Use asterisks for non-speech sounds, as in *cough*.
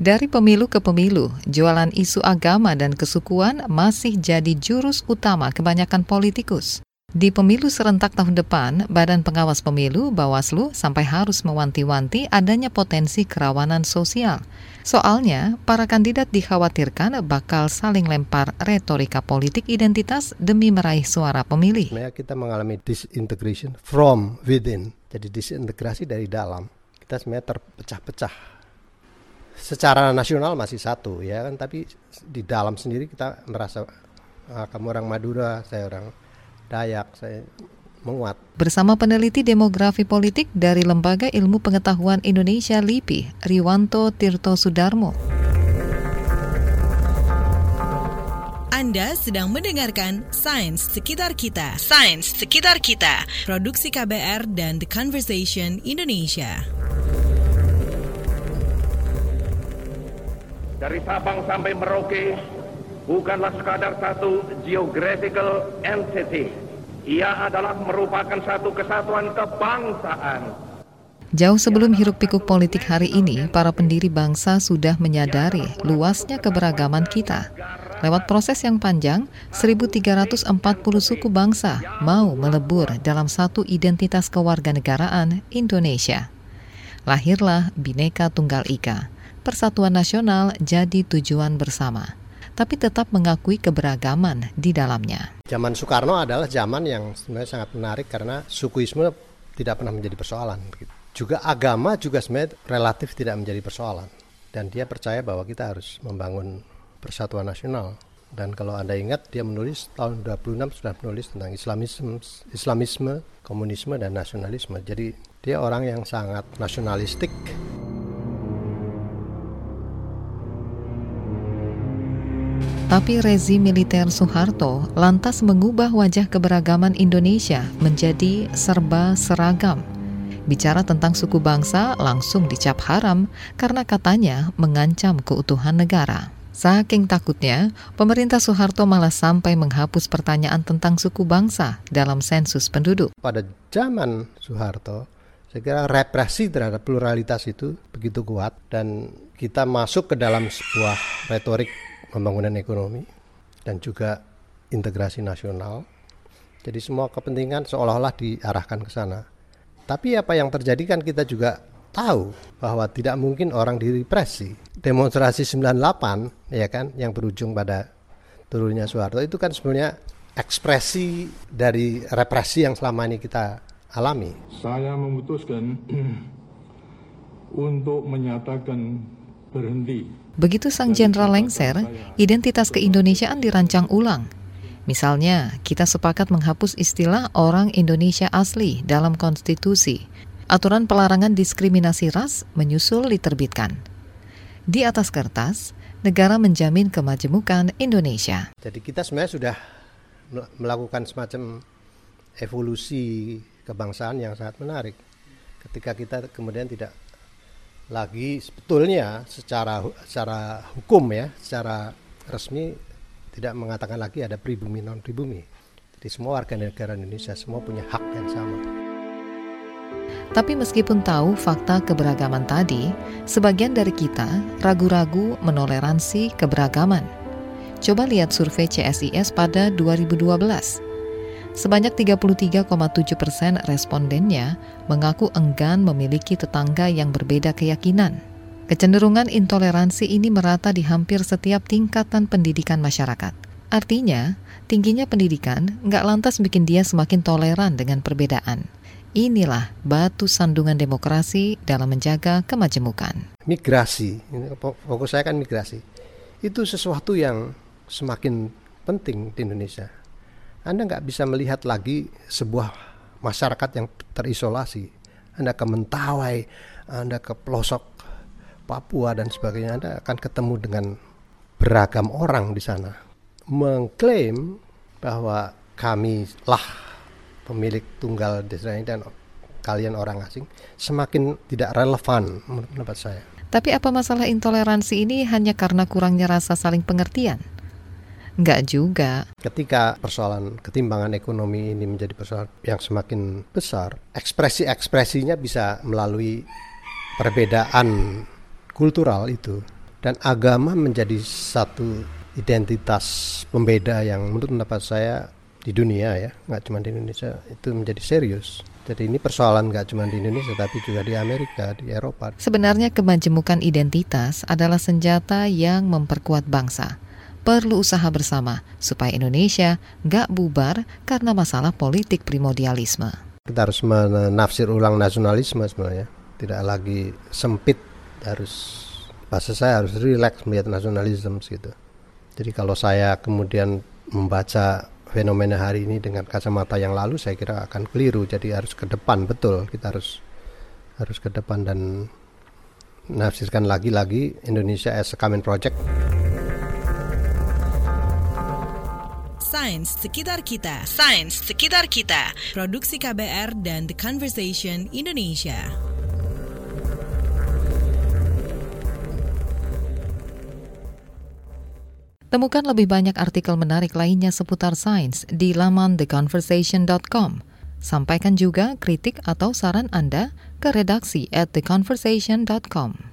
Dari pemilu ke pemilu, jualan isu agama dan kesukuan masih jadi jurus utama kebanyakan politikus. Di pemilu serentak tahun depan, Badan Pengawas Pemilu Bawaslu sampai harus mewanti-wanti adanya potensi kerawanan sosial. Soalnya, para kandidat dikhawatirkan bakal saling lempar retorika politik identitas demi meraih suara pemilih. Kita mengalami disintegration from within, jadi disintegrasi dari dalam. Kita sebenarnya terpecah-pecah. Secara nasional masih satu ya kan, tapi di dalam sendiri kita merasa ah, kamu orang Madura, saya orang Dayak saya menguat. Bersama peneliti demografi politik dari Lembaga Ilmu Pengetahuan Indonesia LIPI, Riwanto Tirto Sudarmo. Anda sedang mendengarkan Sains Sekitar Kita. Sains Sekitar Kita. Produksi KBR dan The Conversation Indonesia. Dari Sabang sampai Merauke, bukanlah sekadar satu geographical entity. Ia adalah merupakan satu kesatuan kebangsaan. Jauh sebelum hiruk pikuk politik hari ini, para pendiri bangsa sudah menyadari luasnya keberagaman kita. Lewat proses yang panjang, 1340 suku bangsa mau melebur dalam satu identitas kewarganegaraan Indonesia. Lahirlah Bhinneka Tunggal Ika, Persatuan Nasional jadi tujuan bersama tapi tetap mengakui keberagaman di dalamnya. Zaman Soekarno adalah zaman yang sebenarnya sangat menarik karena sukuisme tidak pernah menjadi persoalan. Juga agama juga sebenarnya relatif tidak menjadi persoalan. Dan dia percaya bahwa kita harus membangun persatuan nasional. Dan kalau Anda ingat, dia menulis tahun 26 sudah menulis tentang Islamisme, Islamisme, komunisme, dan nasionalisme. Jadi dia orang yang sangat nasionalistik. Tapi rezim militer Soeharto lantas mengubah wajah keberagaman Indonesia menjadi serba seragam. Bicara tentang suku bangsa langsung dicap haram karena katanya mengancam keutuhan negara. Saking takutnya, pemerintah Soeharto malah sampai menghapus pertanyaan tentang suku bangsa dalam sensus penduduk. Pada zaman Soeharto, saya kira represi terhadap pluralitas itu begitu kuat dan kita masuk ke dalam sebuah retorik pembangunan ekonomi dan juga integrasi nasional. Jadi semua kepentingan seolah-olah diarahkan ke sana. Tapi apa yang terjadi kan kita juga tahu bahwa tidak mungkin orang direpresi. Demonstrasi 98 ya kan yang berujung pada turunnya Soeharto itu kan sebenarnya ekspresi dari represi yang selama ini kita alami. Saya memutuskan *clears throat* untuk menyatakan berhenti Begitu sang jenderal lengser, identitas keindonesiaan dirancang ulang. Misalnya, kita sepakat menghapus istilah orang Indonesia asli dalam konstitusi. Aturan pelarangan diskriminasi ras menyusul diterbitkan. Di atas kertas, negara menjamin kemajemukan Indonesia. Jadi kita sebenarnya sudah melakukan semacam evolusi kebangsaan yang sangat menarik. Ketika kita kemudian tidak lagi sebetulnya secara secara hukum ya, secara resmi tidak mengatakan lagi ada pribumi non pribumi. Jadi semua warga negara Indonesia semua punya hak yang sama. Tapi meskipun tahu fakta keberagaman tadi, sebagian dari kita ragu-ragu menoleransi keberagaman. Coba lihat survei CSIS pada 2012. Sebanyak 33,7 persen respondennya mengaku enggan memiliki tetangga yang berbeda keyakinan. Kecenderungan intoleransi ini merata di hampir setiap tingkatan pendidikan masyarakat. Artinya, tingginya pendidikan nggak lantas bikin dia semakin toleran dengan perbedaan. Inilah batu sandungan demokrasi dalam menjaga kemajemukan. Migrasi, fokus saya kan migrasi. Itu sesuatu yang semakin penting di Indonesia anda nggak bisa melihat lagi sebuah masyarakat yang terisolasi. Anda ke Mentawai, Anda ke pelosok Papua dan sebagainya, Anda akan ketemu dengan beragam orang di sana. Mengklaim bahwa kami lah pemilik tunggal desa ini dan kalian orang asing semakin tidak relevan menurut saya. Tapi apa masalah intoleransi ini hanya karena kurangnya rasa saling pengertian? Enggak juga. Ketika persoalan ketimbangan ekonomi ini menjadi persoalan yang semakin besar, ekspresi-ekspresinya bisa melalui perbedaan kultural itu. dan agama menjadi satu identitas pembeda yang menurut pendapat saya di dunia ya, nggak cuma di Indonesia itu menjadi serius. Jadi ini persoalan nggak cuma di Indonesia tapi juga di Amerika, di Eropa. Sebenarnya kemajemukan identitas adalah senjata yang memperkuat bangsa. Perlu usaha bersama supaya Indonesia nggak bubar karena masalah politik primordialisme. Kita harus menafsir ulang nasionalisme sebenarnya, tidak lagi sempit, harus bahasa saya harus relax melihat nasionalisme gitu. Jadi kalau saya kemudian membaca fenomena hari ini dengan kacamata yang lalu saya kira akan keliru jadi harus ke depan betul kita harus harus ke depan dan menafsirkan lagi-lagi Indonesia as a common project Sains sekitar kita Sains sekitar kita Produksi KBR dan The Conversation Indonesia Temukan lebih banyak artikel menarik lainnya seputar sains di laman theconversation.com. Sampaikan juga kritik atau saran Anda ke redaksi at theconversation.com.